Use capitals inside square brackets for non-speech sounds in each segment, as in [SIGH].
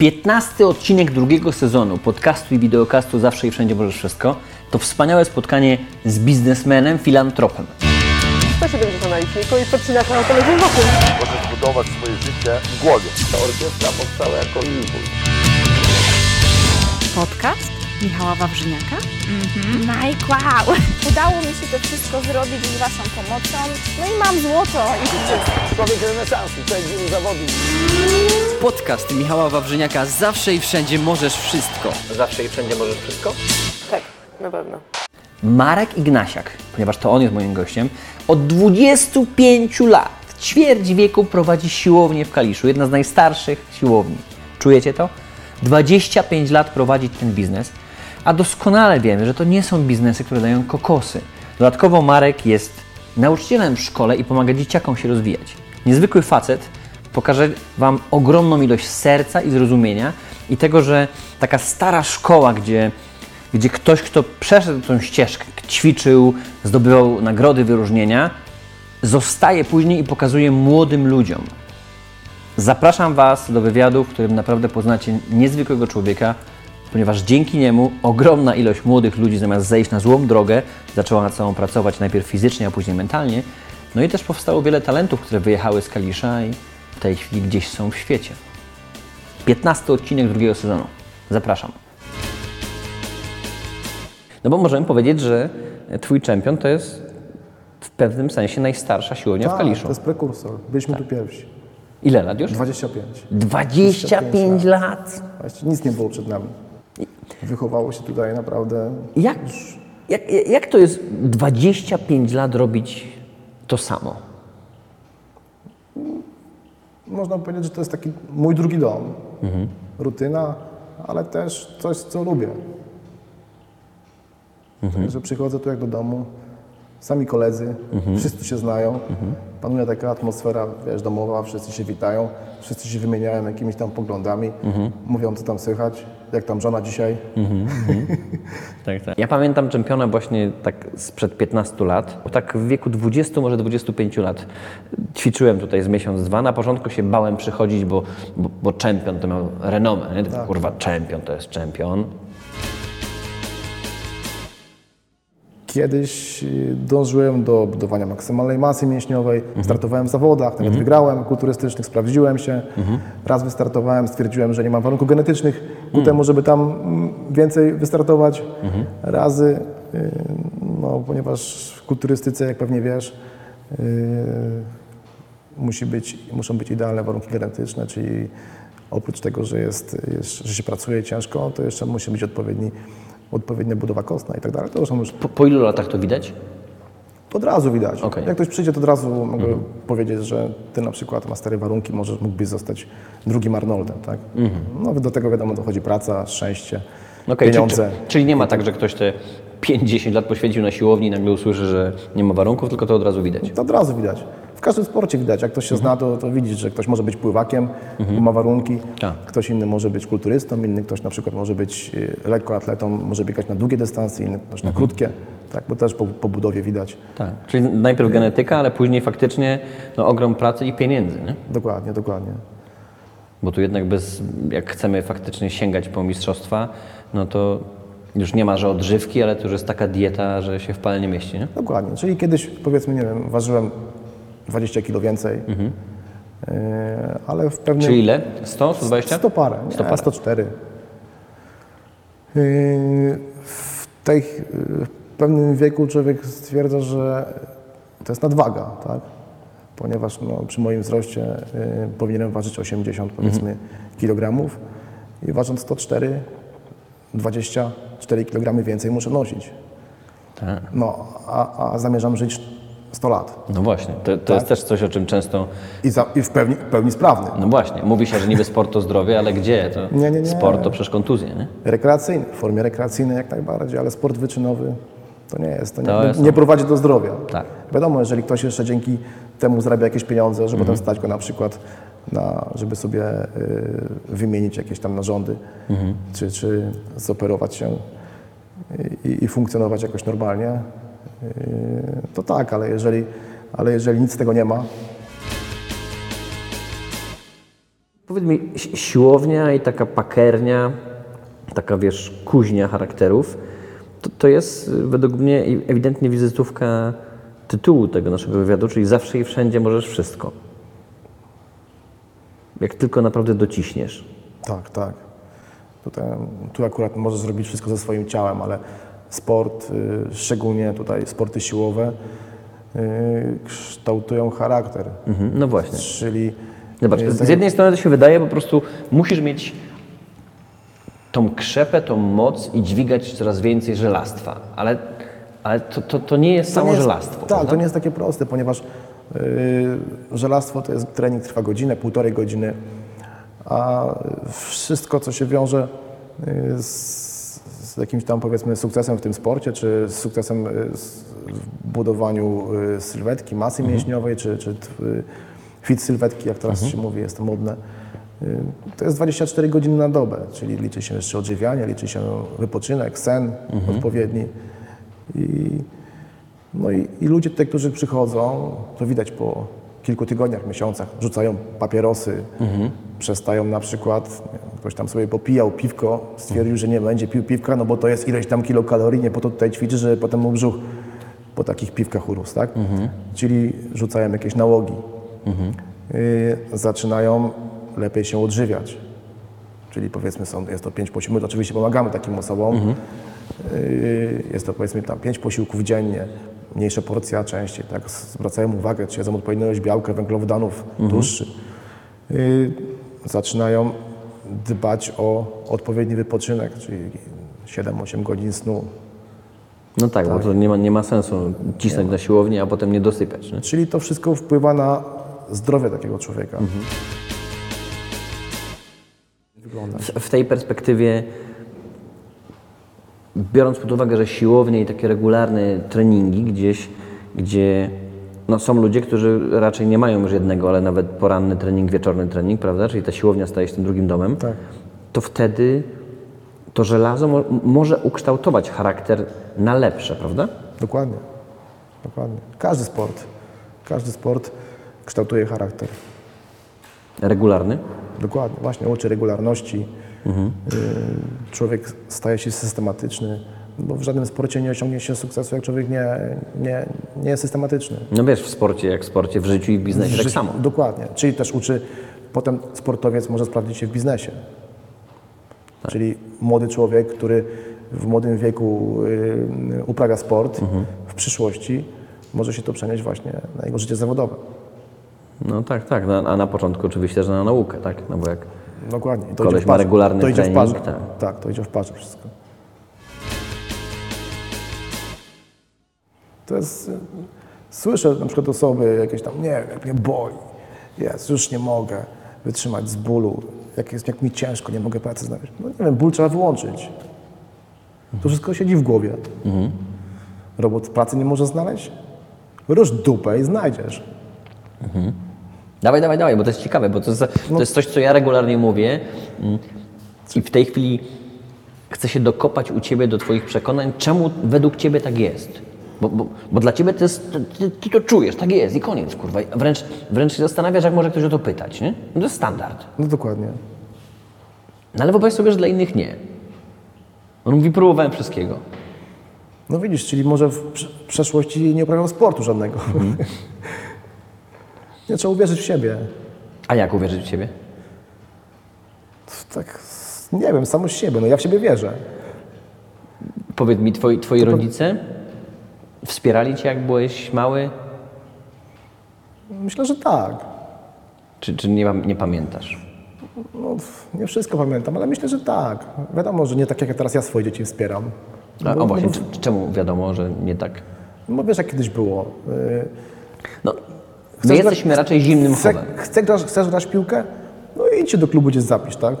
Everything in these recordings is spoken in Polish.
15 odcinek drugiego sezonu podcastu i wideokastu Zawsze i Wszędzie Możesz Wszystko to wspaniałe spotkanie z biznesmenem, filantropem. Kto się będzie to na liczniku i podcina na kolejnym wokół? Możesz budować swoje życie w głowie. Ta orkiestra powstała jako impuls. Podcast Michała Wawrzyniaka. Mike, wow! Udało mi się to wszystko zrobić z Waszą pomocą. No i mam złoto i. Człowiek renesansu, człowiek zawodów. Podcast Michała Wawrzyniaka Zawsze i Wszędzie Możesz Wszystko. Zawsze i Wszędzie Możesz Wszystko? Tak, na pewno. Marek Ignasiak, ponieważ to on jest moim gościem, od 25 lat, ćwierć wieku prowadzi siłownię w Kaliszu, jedna z najstarszych siłowni. Czujecie to? 25 lat prowadzi ten biznes, a doskonale wiemy, że to nie są biznesy, które dają kokosy. Dodatkowo Marek jest nauczycielem w szkole i pomaga dzieciakom się rozwijać. Niezwykły facet, pokaże Wam ogromną ilość serca i zrozumienia i tego, że taka stara szkoła, gdzie gdzie ktoś, kto przeszedł tą ścieżkę, ćwiczył, zdobywał nagrody, wyróżnienia, zostaje później i pokazuje młodym ludziom. Zapraszam Was do wywiadu, w którym naprawdę poznacie niezwykłego człowieka, ponieważ dzięki niemu ogromna ilość młodych ludzi zamiast zejść na złą drogę, zaczęła nad sobą pracować najpierw fizycznie, a później mentalnie. No i też powstało wiele talentów, które wyjechały z Kalisza i w tej chwili gdzieś są w świecie. 15 odcinek drugiego sezonu. Zapraszam. No bo możemy powiedzieć, że Twój czempion to jest w pewnym sensie najstarsza siłownia w Tak, Kaliszu. to jest prekursor. Byliśmy tu pierwsi. Ile lat już? 25. 25 lat. Właściwie nic nie było przed nami. Wychowało się tutaj naprawdę. Jak, jak, jak to jest 25 lat robić to samo? Można powiedzieć, że to jest taki mój drugi dom. Mhm. Rutyna, ale też coś, co lubię. Mhm. Także przychodzę tu jak do domu. Sami koledzy, Mhm. wszyscy się znają. Panuje taka atmosfera, wiesz, domowa, wszyscy się witają, wszyscy się wymieniają jakimiś tam poglądami, Mhm. mówią, co tam słychać, jak tam żona dzisiaj. [LAUGHS] Tak, tak. Ja pamiętam czempiona właśnie tak sprzed 15 lat. Bo Tak w wieku 20, może 25 lat ćwiczyłem tutaj z miesiąc, dwa. Na początku się bałem przychodzić, bo, bo, bo czempion to miał renomę. Nie? Kurwa, czempion to jest czempion. Kiedyś y, dążyłem do budowania maksymalnej masy mięśniowej, Mhm. startowałem w zawodach, nawet wygrałem kulturystycznych, sprawdziłem się. Mhm. Raz wystartowałem, stwierdziłem, że nie mam warunków genetycznych ku temu, żeby tam mm, więcej wystartować. Mhm. Razy, y, no, ponieważ w kulturystyce, jak pewnie wiesz, y, musi być, muszą być idealne warunki genetyczne, czyli oprócz tego, że, jest, że się pracuje ciężko, to jeszcze musi być odpowiedni, odpowiednia budowa kostna i tak dalej. To są już Po, po ilu latach to widać? to od razu widać. Okej. Jak ktoś przyjdzie, to od razu mogę powiedzieć, że ty na przykład na stare warunki możesz, mógłbyś zostać drugim Arnoldem, tak? No do tego wiadomo dochodzi praca, szczęście, Okej, pieniądze. Czyli, czyli nie ma tak, że ktoś te 5-10 lat poświęcił na siłowni i nagle usłyszy, że nie ma warunków, tylko to od razu widać. To od razu widać. W każdym sporcie widać. Jak ktoś się zna, to, to widzisz, że ktoś może być pływakiem, bo ma warunki. Tak. Ktoś inny może być kulturystą, inny ktoś na przykład może być y, lekkoatletą, może biegać na długie dystanse, inny ktoś na krótkie. Tak, bo też po, po budowie widać. Tak. Czyli najpierw genetyka, ale później faktycznie no, ogrom pracy i pieniędzy. Nie? Dokładnie, dokładnie. Bo tu jednak bez, jak chcemy faktycznie sięgać po mistrzostwa, no to już nie ma, że odżywki, ale to już jest taka dieta, że się w pale nie mieści, nie? Dokładnie. Czyli kiedyś, powiedzmy, nie wiem, ważyłem 20 kilo więcej, yy, ale w pewnym... Czyli ile? 100, 120? 100 parę, nie, 100 parę. 104. Yy, w, tej, yy, w pewnym wieku człowiek stwierdza, że to jest nadwaga, tak? Ponieważ no, przy moim wzroście yy, powinienem ważyć 80 powiedzmy kilogramów i ważąc 104, 24 kg więcej muszę nosić. Tak. No, a, a zamierzam żyć 100 lat. No właśnie, to, to jest też coś, o czym często, I, za, i w, pełni, w pełni sprawny. no właśnie, mówi się, że niby sport to zdrowie, ale gdzie? To Nie, nie, nie. Sport to przecież kontuzje, nie? Rekreacyjny, w formie rekreacyjnej jak najbardziej, ale sport wyczynowy to nie jest. To nie, To jest- nie prowadzi do zdrowia. Tak. Wiadomo, jeżeli ktoś jeszcze dzięki temu zarabia jakieś pieniądze, żeby potem stać go na przykład na, żeby sobie y, wymienić jakieś tam narządy, czy, czy zoperować się i, i funkcjonować jakoś normalnie, to tak, ale jeżeli, ale jeżeli nic z tego nie ma, Powiedz mi, si- siłownia i taka pakernia, taka wiesz, kuźnia charakterów, to, to jest y, według mnie ewidentnie wizytówka tytułu tego naszego wywiadu, czyli zawsze i wszędzie możesz wszystko. Jak tylko naprawdę dociśniesz. Tak, tak. Tutaj, tu akurat możesz zrobić wszystko ze swoim ciałem, ale sport, y, szczególnie tutaj sporty siłowe, y, kształtują charakter. Mhm, no właśnie. Czyli Zobacz, y, z jednej strony to się wydaje, po prostu musisz mieć tą krzepę, tą moc i dźwigać coraz więcej żelastwa, ale, ale to, to, to nie jest To samo nie jest- żelastwo. Tak, prawda? to nie jest takie proste, ponieważ yy, żelastwo to jest trening trwa godzinę, półtorej godziny, a wszystko, co się wiąże z, z jakimś tam powiedzmy sukcesem w tym sporcie, czy z sukcesem z- w budowaniu yy, sylwetki, masy Mhm. mięśniowej, czy, czy yy, fit sylwetki, jak teraz się mówi, jest to modne. To jest 24 godziny na dobę, czyli liczy się jeszcze odżywianie, liczy się wypoczynek, sen Mhm. odpowiedni. I, no i, i ludzie tutaj, którzy przychodzą, to widać po kilku tygodniach, miesiącach, rzucają papierosy, przestają na przykład, wiem, ktoś tam sobie popijał piwko, stwierdził, że nie będzie pił piwka, no bo to jest ileś tam kilokalorii, nie po to tutaj ćwiczy, że potem mu brzuch po takich piwkach urósł, tak? Czyli rzucają jakieś nałogi. Y, zaczynają lepiej się odżywiać. Czyli powiedzmy są, jest to pięć posiłków, my oczywiście pomagamy takim osobom, Yy, Jest to powiedzmy tam 5 posiłków dziennie, mniejsza porcja częściej, tak? Zwracają uwagę, czy jedzą odpowiednią ilość białka, węglowodanów, tłuszczy. Yy, Zaczynają dbać o odpowiedni wypoczynek, czyli 7-8 godzin snu. No tak, bo to nie ma, nie ma sensu cisnąć na siłownię, a potem nie dosypiać. Nie? Czyli to wszystko wpływa na zdrowie takiego człowieka. Wygląda. W- W tej perspektywie, biorąc pod uwagę, że siłownie i takie regularne treningi gdzieś, gdzie no, są ludzie, którzy raczej nie mają już jednego, ale nawet poranny trening, wieczorny trening, prawda? Czyli ta siłownia staje się tym drugim domem. Tak. To wtedy to żelazo mo- może ukształtować charakter na lepsze, prawda? Dokładnie. Dokładnie. Każdy sport, każdy sport kształtuje charakter. Regularny. Dokładnie, właśnie uczy regularności. Y, Człowiek staje się systematyczny, bo w żadnym sporcie nie osiągnie się sukcesu, jak człowiek nie, nie, nie jest systematyczny. No wiesz, w sporcie jak w sporcie, w życiu i w biznesie tak Życie- samo. Dokładnie. Czyli też uczy, potem sportowiec może sprawdzić się w biznesie. Tak. Czyli młody człowiek, który w młodym wieku y, uprawia sport, Mhm. w przyszłości może się to przenieść właśnie na jego życie zawodowe. No tak, tak. No, a na początku oczywiście też na naukę, tak? No bo jak Dokładnie. I Koleś idzie ma regularny to idzie trening, w parze. tak. tak, to idzie w parze wszystko. To jest... Słyszę na przykład osoby jakieś tam, nie wiem, jak mnie boli, jest, już nie mogę wytrzymać z bólu, jak, jest, jak mi ciężko, nie mogę pracy znaleźć. No nie wiem, ból trzeba wyłączyć. To wszystko siedzi w głowie. Robot pracy nie może znaleźć? Rusz dupę i znajdziesz. Dawaj, dawaj, dawaj, bo to jest ciekawe, bo to jest, to jest coś, co ja regularnie mówię i w tej chwili chcę się dokopać u Ciebie do Twoich przekonań, czemu według Ciebie tak jest. Bo, bo, bo dla Ciebie to jest, ty, ty to czujesz, tak jest i koniec, kurwa. Wręcz, wręcz się zastanawiasz, jak może ktoś o to pytać, nie? No to jest standard. No dokładnie. No ale wyobraź sobie, że dla innych nie. On mówi, próbowałem wszystkiego. No widzisz, czyli może w prze- w przeszłości nie uprawiał sportu żadnego. [LAUGHS] nie trzeba uwierzyć w siebie. A jak uwierzyć w Ciebie? Tak, nie wiem, samo z siebie. No ja w siebie wierzę. Powiedz mi, twoi, twoi rodzice wspierali Cię, jak byłeś mały? Myślę, że tak. Czy, czy nie, nie pamiętasz? No, nie wszystko pamiętam, ale myślę, że tak. Wiadomo, że nie tak jak teraz ja swoje dzieci wspieram. A, Bo- o właśnie, no, czy- czemu wiadomo, że nie tak? No bo wiesz, jak kiedyś było. Yy, No, my Chcesz jesteśmy grać- raczej zimnym chce, chowem. chce grać, Chcesz grać piłkę? No i idź do klubu, gdzieś zapisz, tak?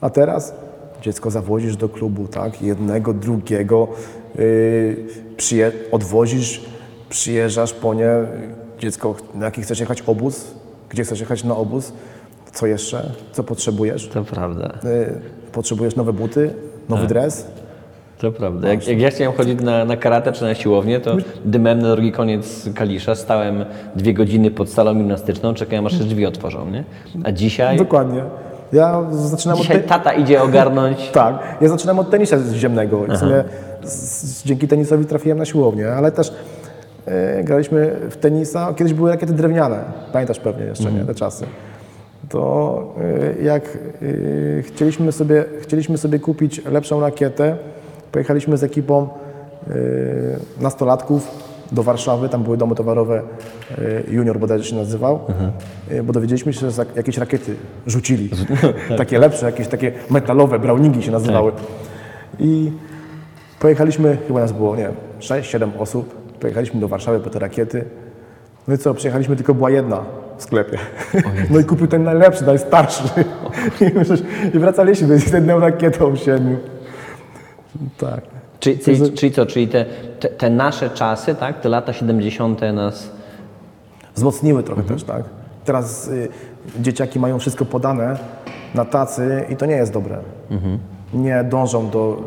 A teraz dziecko zawozisz do klubu, tak? Jednego, drugiego, yy, przyje- odwozisz, przyjeżdżasz po nie. Dziecko, na jaki chcesz jechać obóz? Gdzie chcesz jechać na obóz? Co jeszcze? Co potrzebujesz? To prawda. Y, potrzebujesz nowe buty, nowy Tak. dres. To prawda. Jak, jak ja chciałem chodzić na, na karate czy na siłownię, to dymem na drugi koniec Kalisza, stałem dwie godziny pod salą gimnastyczną, czekałem aż się drzwi otworzą, nie? A dzisiaj, Dokładnie. Ja zaczynam dzisiaj od... Te... tata idzie ogarnąć [LAUGHS] Tak, ja zaczynam od tenisa ziemnego. I w sumie z, z, dzięki tenisowi trafiłem na siłownię, ale też e, graliśmy w tenisa. Kiedyś były rakiety drewniane, pamiętasz pewnie jeszcze, nie, te czasy. To e, jak e, chcieliśmy, sobie, chcieliśmy sobie kupić lepszą rakietę, pojechaliśmy z ekipą e, nastolatków do Warszawy, tam były domy towarowe, e, Junior bodajże się nazywał, e, bo dowiedzieliśmy się, że jakieś rakiety rzucili, [LAUGHS] takie lepsze, jakieś takie metalowe, browningi się nazywały. I pojechaliśmy, chyba nas było, nie wiem, 6-7 osób, pojechaliśmy do Warszawy po te rakiety. No i co, przyjechaliśmy, tylko była jedna w sklepie. [LAUGHS] No i kupił ten najlepszy, najstarszy. [LAUGHS] I wracaliśmy z jedną rakietą siedmiu. Tak. Czyli, czyli, czyli co, czyli te, te, te nasze czasy, tak, te lata 70. nas... wzmocniły trochę też, tak? Teraz y, dzieciaki mają wszystko podane na tacy i to nie jest dobre. Nie dążą do,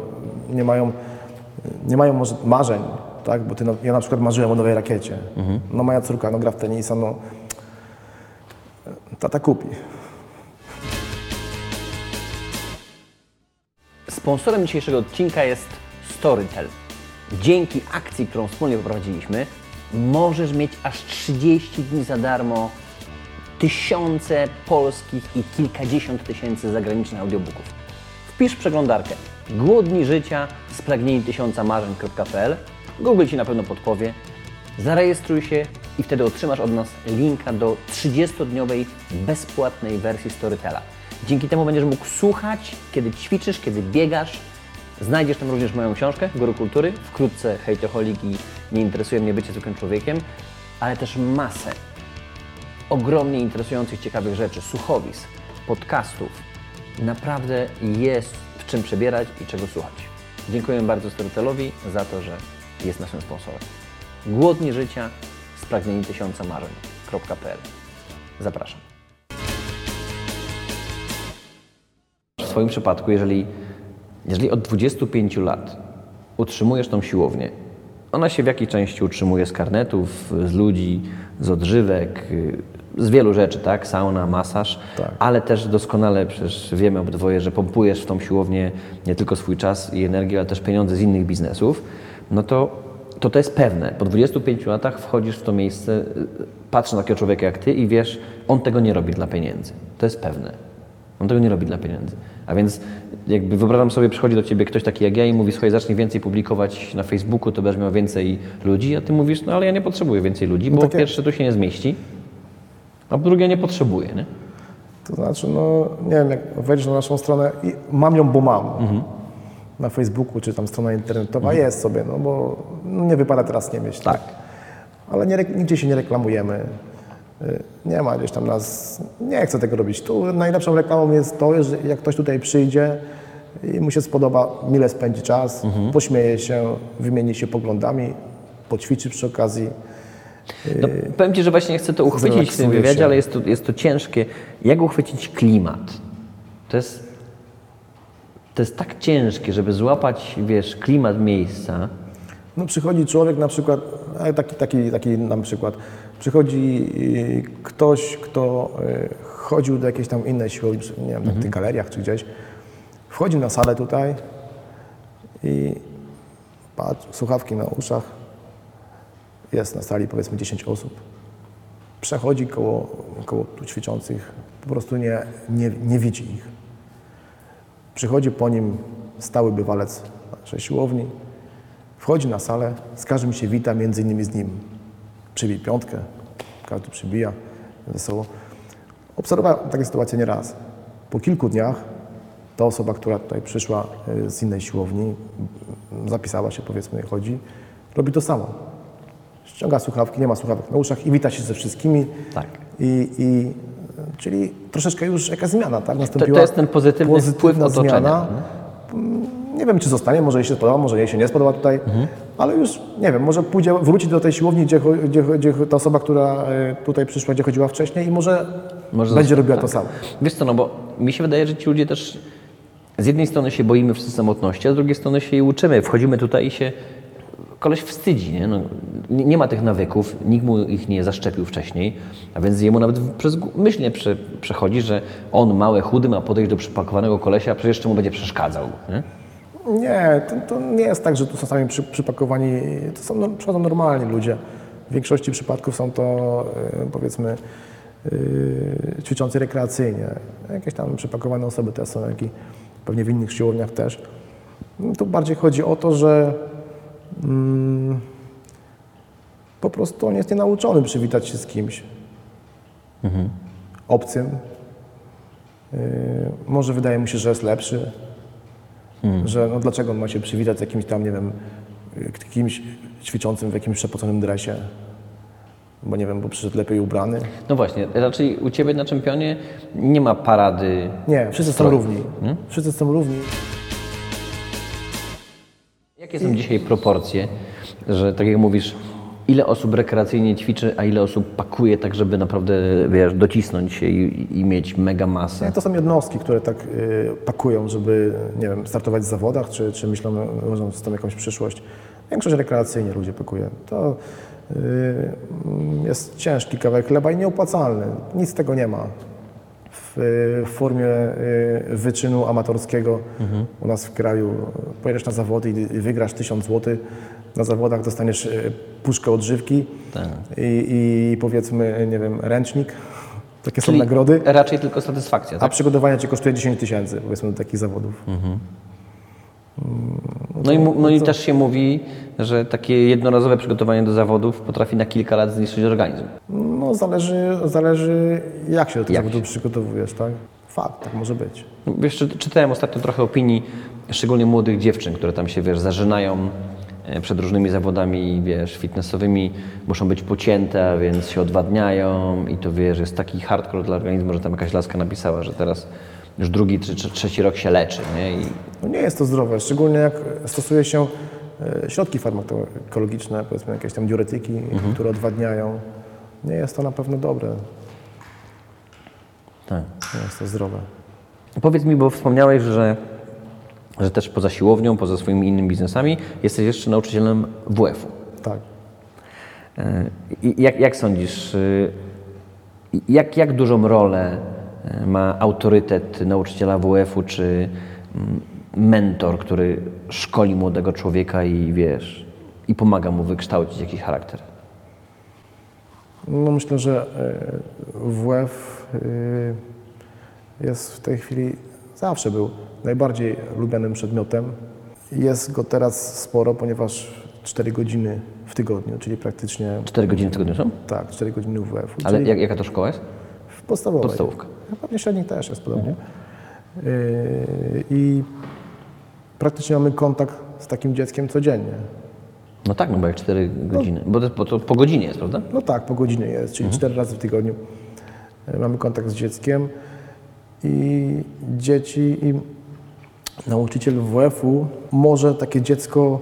nie mają, nie mają może marzeń, tak? Bo ty, na- ja na przykład marzyłem o nowej rakiecie. No moja córka no, gra w tenisa, no tata kupi. Sponsorem dzisiejszego odcinka jest Storytel. Dzięki akcji, którą wspólnie poprowadziliśmy, możesz mieć aż 30 dni za darmo tysiące polskich i kilkadziesiąt tysięcy zagranicznych audiobooków. Wpisz przeglądarkę Głodni życia, spragnieni tysiąca marzeń.pl Google Ci na pewno podpowie. Zarejestruj się i wtedy otrzymasz od nas linka do 30-dniowej bezpłatnej wersji Storytela. Dzięki temu będziesz mógł słuchać, kiedy ćwiczysz, kiedy biegasz. Znajdziesz tam również moją książkę Guru Kultury, wkrótce Hejtoholik i Nie interesuje mnie bycie zwykłym człowiekiem, ale też masę ogromnie interesujących, ciekawych rzeczy, słuchowisk, podcastów. Naprawdę jest w czym przebierać i czego słuchać. Dziękuję bardzo Storytelowi za to, że jest naszym sponsorem. Głodni życia, spragnieni tysiąca marzeń.pl Zapraszam. Swoim przypadku, jeżeli, jeżeli od 25 lat utrzymujesz tą siłownię, ona się w jakiej części utrzymuje z karnetów, z ludzi, z odżywek, z wielu rzeczy, tak? Sauna, masaż, Tak. ale też doskonale przecież wiemy obydwoje, że pompujesz w tą siłownię nie tylko swój czas i energię, ale też pieniądze z innych biznesów, no to to, to jest pewne. Po 25 latach wchodzisz w to miejsce, patrzysz na takiego człowieka jak ty i wiesz, on tego nie robi dla pieniędzy. To jest pewne. On tego nie robi dla pieniędzy. A więc jakby wyobrażam sobie, przychodzi do ciebie ktoś taki jak ja i mówi, słuchaj, zacznij więcej publikować na Facebooku, to będziesz miał więcej ludzi, a ty mówisz, no ale ja nie potrzebuję więcej ludzi, bo po takie- pierwsze tu się nie zmieści, a po drugie nie potrzebuję, nie? To znaczy, no nie wiem, jak wejdziesz na naszą stronę i mam ją, bo mam. Na Facebooku, czy tam strona internetowa jest sobie, no bo no, nie wypada teraz nie mieć. Tak. Ale nie, nigdzie się nie reklamujemy. Nie ma gdzieś tam nas, nie chcę tego robić. Tu najlepszą reklamą jest to, że jak ktoś tutaj przyjdzie i mu się spodoba, mile spędzi czas, pośmieje się, wymieni się poglądami, poćwiczy przy okazji. No, powiem Ci, że właśnie chcę to uchwycić w tym wywiadzie, się. ale jest to, jest to ciężkie. Jak uchwycić klimat? To jest, to jest tak ciężkie, żeby złapać, wiesz, klimat miejsca. No przychodzi człowiek na przykład, taki, taki, taki na przykład, przychodzi y, ktoś, kto y, chodził do jakiejś tam innej siłowni, nie wiem, na tych galeriach czy gdzieś, wchodzi na salę tutaj i patrz, słuchawki na uszach, jest na sali powiedzmy 10 osób, przechodzi koło, koło tu ćwiczących, po prostu nie, nie, nie widzi ich. Przychodzi po nim stały bywalec naszej siłowni, wchodzi na salę, z każdym się wita, między innymi z nim. Przybij piątkę, każdy przybija, wesoło. Obserwowałem takie sytuacje nieraz. Po kilku dniach ta osoba, która tutaj przyszła y, z innej siłowni, zapisała się, powiedzmy, chodzi, robi to samo. Ściąga słuchawki, nie ma słuchawek na uszach i wita się ze wszystkimi. Tak. I, i, czyli troszeczkę już jakaś zmiana, tak? To, Nastąpiła to jest ten pozytywny wpływ pozytywna otoczenia. zmiana. Nie wiem, czy zostanie, może jej się spodoba, może jej się nie spodoba tutaj, ale już nie wiem, może pójdzie, wróci do tej siłowni, gdzie, gdzie, gdzie ta osoba, która e, tutaj przyszła, gdzie chodziła wcześniej i może, Może będzie robiła tak. to samo. Wiesz co, no bo mi się wydaje, że ci ludzie też z jednej strony się boimy wszyscy samotności, a z drugiej strony się jej uczymy. Wchodzimy tutaj i się koleś wstydzi, nie? No, nie, ma tych nawyków, nikt mu ich nie zaszczepił wcześniej, a więc jemu nawet przez gó- myśl nie prze, przechodzi, że on, mały, chudy, ma podejść do przypakowanego kolesia, a przecież jeszcze mu będzie przeszkadzał. Nie? Nie, to, to nie jest tak, że tu są sami przy, przypakowani, to są, no, przychodzą normalni ludzie. W większości przypadków są to e, powiedzmy e, ćwiczący rekreacyjnie. Jakieś tam przypakowane osoby też są, jak i pewnie w innych siłowniach też. No, tu bardziej chodzi o to, że mm, po prostu on jest nienauczony przywitać się z kimś obcym. E, może wydaje mu się, że jest lepszy, że no dlaczego on ma się przywitać z jakimś tam, nie wiem, kimś ćwiczącym w jakimś przepoconym dresie, bo nie wiem, bo przyszedł lepiej ubrany. No właśnie, raczej u Ciebie na czempionie nie ma parady. Nie, wszyscy są równi. Wszyscy są równi. Jakie są dzisiaj proporcje, że tak jak mówisz, ile osób rekreacyjnie ćwiczy, a ile osób pakuje tak, żeby naprawdę, wiesz, docisnąć się i, i mieć mega masę? To są jednostki, które tak y, pakują, żeby, nie wiem, startować w zawodach, czy, czy myślą, że z tą jakąś przyszłość. Większość rekreacyjnie ludzie pakuje. To y, jest ciężki kawałek chleba i nieopłacalny. Nic z tego nie ma. W, formie y, wyczynu amatorskiego u nas w kraju pojedziesz na zawody i wygrasz 1000 zł. Na zawodach dostaniesz y, puszkę odżywki i, i powiedzmy, nie wiem, ręcznik. Takie są nagrody. raczej tylko satysfakcja, A tak? przygotowanie Cię kosztuje 10 tysięcy, powiedzmy, do takich zawodów. No i, mu- no i też się mówi, że takie jednorazowe przygotowanie do zawodów potrafi na kilka lat zniszczyć organizm. No, zależy, zależy jak się do tych Jak zawodów przygotowujesz, tak? Fakt, tak może być. Wiesz, czy- czytałem ostatnio trochę opinii, szczególnie młodych dziewczyn, które tam się, wiesz, zażynają e, przed różnymi zawodami, wiesz, fitnessowymi, muszą być pocięte, a więc się odwadniają i to, wiesz, jest taki hardcore dla organizmu, że tam jakaś laska napisała, że teraz już drugi czy, trzeci rok się leczy, nie? I No nie jest to zdrowe, szczególnie jak stosuje się e, środki farmakologiczne, powiedzmy jakieś tam diuretyki, które odwadniają. Nie jest to na pewno dobre, tak. nie jest to zdrowe. Powiedz mi, bo wspomniałeś, że, że też poza siłownią, poza swoimi innymi biznesami, jesteś jeszcze nauczycielem WF-u. Tak. E, jak, jak sądzisz, y, jak, jak dużą rolę e, ma autorytet nauczyciela WF-u czy mm, mentor, który szkoli młodego człowieka i wiesz, i pomaga mu wykształcić jakiś charakter? No myślę, że e, WF e, jest w tej chwili, zawsze był najbardziej lubianym przedmiotem. Jest go teraz sporo, ponieważ 4 godziny w tygodniu, czyli praktycznie, Cztery godziny w tygodniu są? tak, 4 godziny WF. Ale jak, jaka to szkoła jest? w podstawowej. Podstawówka. A Pewnie średnich też jest podobnie. Yy, I praktycznie mamy kontakt z takim dzieckiem codziennie. No tak, no bo jak cztery godziny. Bo to, to po godzinie jest, prawda? No tak, po godzinie jest, czyli cztery razy w tygodniu e, mamy kontakt z dzieckiem i dzieci i nauczyciel WF-u może takie dziecko,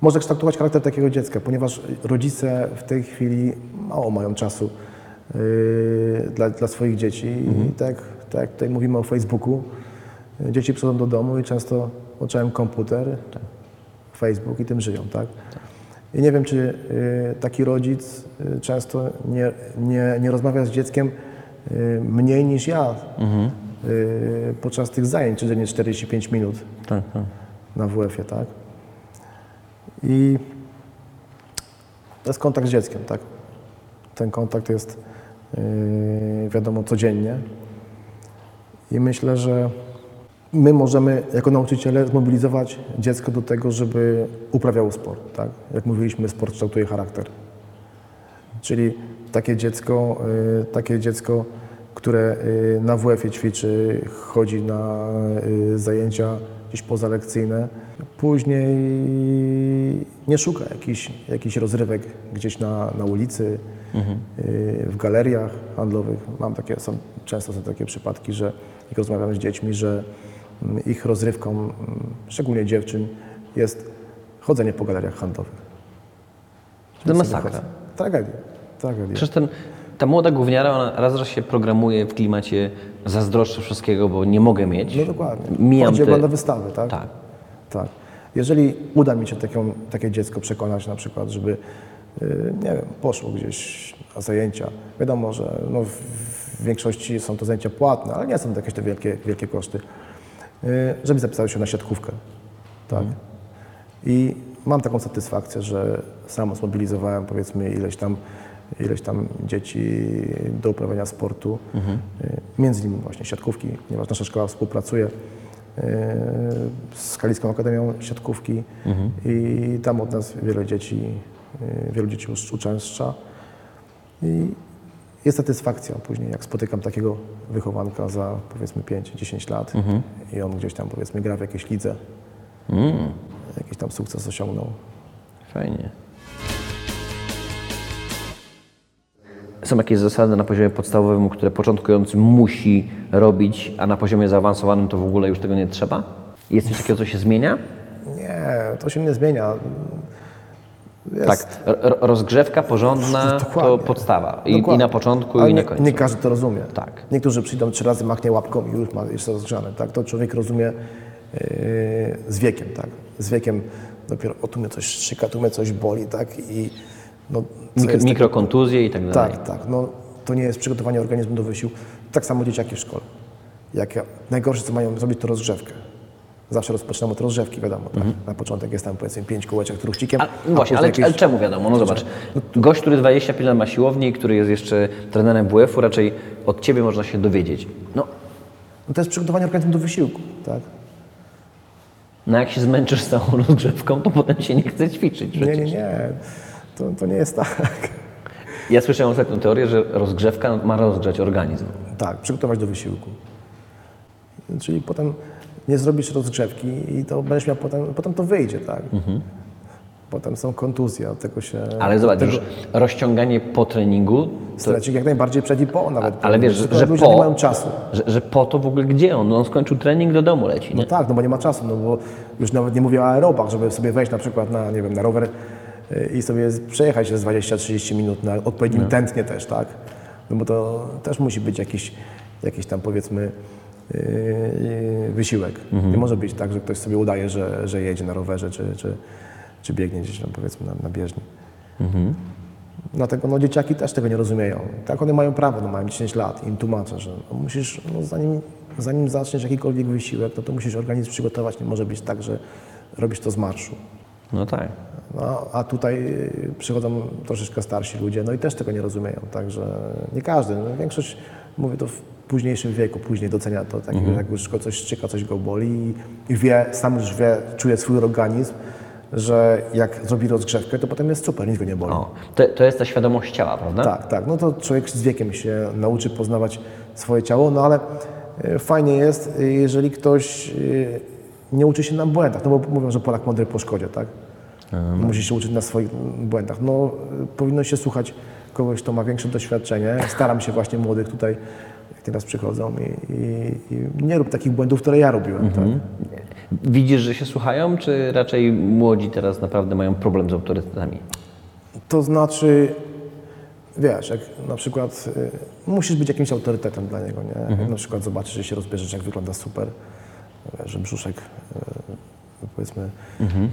może kształtować charakter takiego dziecka, ponieważ rodzice w tej chwili mało mają czasu yy, dla, dla swoich dzieci. I tak, tak tutaj mówimy o Facebooku, dzieci przychodzą do domu i często oczałem komputer, Facebook i tym żyją, tak? I nie wiem, czy y, taki rodzic y, często nie, nie, nie rozmawia z dzieckiem mniej niż ja y, podczas tych zajęć, codziennie 45 minut Tak, tak. na WF-ie, tak? I to jest kontakt z dzieckiem, tak? Ten kontakt jest, yy, wiadomo, codziennie. I myślę, że my możemy jako nauczyciele zmobilizować dziecko do tego, żeby uprawiało sport, tak? Jak mówiliśmy, sport kształtuje charakter. Czyli takie dziecko, y, takie dziecko które y, na WF-ie ćwiczy, chodzi na y, zajęcia gdzieś pozalekcyjne, później nie szuka jakichś, jakichś rozrywek gdzieś na, na ulicy, y, w galeriach handlowych. Mam takie, są, często są takie przypadki, że jak rozmawiam z dziećmi, że mm, ich rozrywką, mm, szczególnie dziewczyn, jest chodzenie po galeriach handlowych. To masakra. Tragedia. Tragedia. Przecież ten, Ta młoda gówniara, ona raz, raz się programuje w klimacie zazdroszczę wszystkiego, bo nie mogę mieć. No dokładnie. Mijam Chodzi te... ogląda wystawy, tak? Tak. Tak. Jeżeli uda mi się taką, takie dziecko przekonać na przykład, żeby, y, nie wiem, poszło gdzieś na zajęcia. Wiadomo, że no w, większości są to zajęcia płatne, ale nie są to jakieś te wielkie, wielkie koszty. Y, Żeby zapisały się na siatkówkę. Tak. I mam taką satysfakcję, że sam zmobilizowałem powiedzmy ileś tam, ileś tam dzieci do uprawiania sportu, y, między innymi właśnie siatkówki, ponieważ nasza szkoła współpracuje y, z Kalicką Akademią Siatkówki i tam od nas wiele dzieci, y, wielu dzieci ucz- uczęszcza. I jest satysfakcja później, jak spotykam takiego wychowanka za powiedzmy 5-10 lat i on gdzieś tam powiedzmy gra w jakiejś lidze, jakiś tam sukces osiągnął. Fajnie. Są jakieś zasady na poziomie podstawowym, które początkujący musi robić, a na poziomie zaawansowanym to w ogóle już tego nie trzeba? Jest coś takiego, co się zmienia? Nie, to się nie zmienia. Jest, Tak, rozgrzewka porządna to Dokładnie. podstawa. I. I na początku, Ale i na końcu. Nie każdy to rozumie. Tak. Niektórzy przyjdą trzy razy, machnie łapką i już ma jeszcze rozgrzane. Tak? To człowiek rozumie yy, z wiekiem. Tak? Z wiekiem dopiero o tu mnie coś szczyka, tu mnie coś boli. Tak? I, no, Mik- mikrokontuzje i tak dalej. Tak, tak. No, to nie jest przygotowanie organizmu do wysiłku. Tak samo dzieciaki w szkole. Jak ja, najgorsze, co mają zrobić, to rozgrzewkę. Zawsze rozpoczynamy od rozgrzewki, wiadomo. Tak? Na początek jest tam powiedzmy pięć kółeczek truchcikiem. Mhm. A, no właśnie, ale, później ale jakieś- czemu wiadomo? No zobacz, gość, który 25 lat ma siłowni, który jest jeszcze trenerem WF-u, raczej od ciebie można się dowiedzieć. No, No to jest przygotowanie organizmu do wysiłku. Tak? no jak się zmęczysz z całą [LAUGHS] rozgrzewką, to potem się nie chce ćwiczyć Nie, przecież. nie, nie. To, to nie jest tak. Ja słyszałem ostatnią teorię, że rozgrzewka ma rozgrzać organizm. Tak, przygotować do wysiłku. Czyli potem nie zrobisz rozgrzewki i to będziesz miał potem, potem to wyjdzie, tak? Potem są kontuzje, od tego się... Ale zobacz, tego rozciąganie po treningu, to, jak najbardziej przed i po nawet. ale wiesz, że ludzie po, nie mają czasu. Że, że po to w ogóle gdzie on? No on skończył trening, do domu leci, No nie? tak, no bo nie ma czasu, no bo już nawet nie mówię o aerobach, żeby sobie wejść na przykład na, nie wiem, na rower i sobie przejechać z 20-30 minut na odpowiednim No. tętnie też, tak? No bo to też musi być jakiś, jakiś tam powiedzmy yy, wysiłek. Mhm. Nie może być tak, że ktoś sobie udaje, że, że jedzie na rowerze czy, czy, czy biegnie gdzieś tam powiedzmy na, na bieżni. Mhm. Dlatego no, dzieciaki też tego nie rozumieją. Tak, one mają prawo, no, mają 10 lat i im tłumaczę, że no, musisz, no, zanim, zanim zaczniesz jakikolwiek wysiłek, no, to musisz organizm przygotować. Nie może być tak, że robisz to z marszu. No tak. No, a tutaj y, przychodzą troszeczkę starsi ludzie, no i też tego nie rozumieją. Także nie każdy, no, większość, mówię to w późniejszym wieku, później docenia to, tak, jak już go coś szczyka, coś go boli i, wie, sam już wie, czuje swój organizm, że jak zrobi rozgrzewkę, to potem jest super, nic go nie boli. O, to, to jest ta świadomość ciała, prawda? Tak, tak. No to człowiek z wiekiem się nauczy poznawać swoje ciało, no ale e, fajnie jest, jeżeli ktoś e, nie uczy się na błędach, no bo mówią, że Polak mądry po szkodzie, tak? Musi się uczyć na swoich błędach. No powinno się słuchać kogoś, kto ma większe doświadczenie. Staram się właśnie młodych tutaj, jak teraz przychodzą i, i, i nie rób takich błędów, które ja robiłem, tak? Widzisz, że się słuchają, czy raczej młodzi teraz naprawdę mają problem z autorytetami? To znaczy, wiesz, jak na przykład y, musisz być jakimś autorytetem dla niego, nie? Jak na przykład zobaczysz, że się rozbierzesz, jak wygląda super, że brzuszek, y, powiedzmy,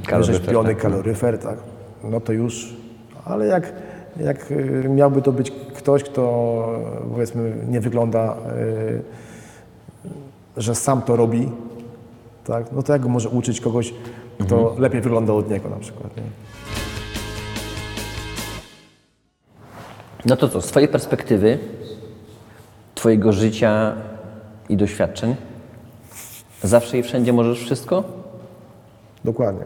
Kaloryfer, wyrzeźbiony tak. kaloryfer, tak, no to już, ale jak, jak y, miałby to być ktoś, kto powiedzmy nie wygląda, y, że sam to robi, tak, no to jak może uczyć kogoś, kto lepiej wygląda od niego na przykład, nie? No to co, z Twojej perspektywy, Twojego życia i doświadczeń, zawsze i wszędzie możesz wszystko? Dokładnie.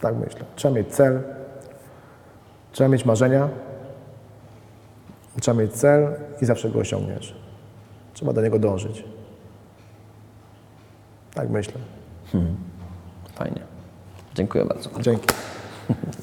Tak myślę. Trzeba mieć cel, trzeba mieć marzenia, trzeba mieć cel i zawsze go osiągniesz. Trzeba do niego dążyć. Tak myślę. Fajnie. Dziękuję bardzo. Dzięki. [LAUGHS]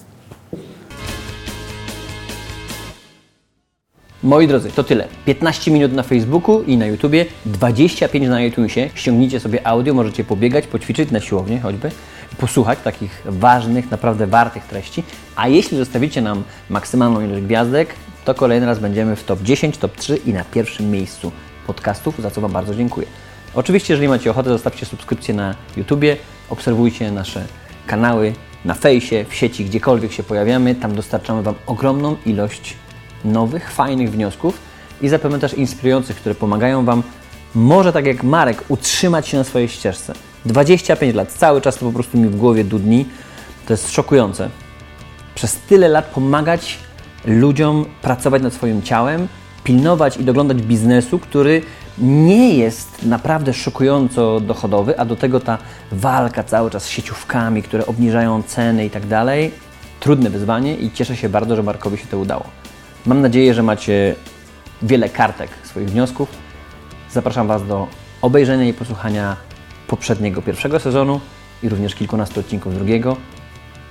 Moi drodzy, to tyle. 15 minut na Facebooku i na YouTubie, 25 na iTunesie. Ściągnijcie sobie audio, możecie pobiegać, poćwiczyć na siłowni choćby. posłuchać takich ważnych, naprawdę wartych treści. A jeśli zostawicie nam maksymalną ilość gwiazdek, to kolejny raz będziemy w top 10, top 3 i na pierwszym miejscu podcastów, za co Wam bardzo dziękuję. Oczywiście, jeżeli macie ochotę, zostawcie subskrypcję na YouTubie, obserwujcie nasze kanały na fejsie, w sieci, gdziekolwiek się pojawiamy. Tam dostarczamy Wam ogromną ilość nowych, fajnych wniosków i zapewne też inspirujących, które pomagają Wam, może tak jak Marek, utrzymać się na swojej ścieżce. 25 lat, cały czas to po prostu mi w głowie dudni. To jest szokujące. Przez tyle lat pomagać ludziom pracować nad swoim ciałem, pilnować i doglądać biznesu, który nie jest naprawdę szokująco dochodowy, a do tego ta walka cały czas z sieciówkami, które obniżają ceny i tak dalej. Trudne wyzwanie i cieszę się bardzo, że Markowi się to udało. Mam nadzieję, że macie wiele kartek swoich wniosków. Zapraszam Was do obejrzenia i posłuchania poprzedniego pierwszego sezonu i również kilkunastu odcinków drugiego.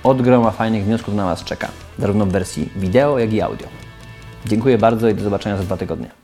Od groma fajnych wniosków na Was czeka, zarówno w wersji wideo, jak i audio. Dziękuję bardzo i do zobaczenia za dwa tygodnie.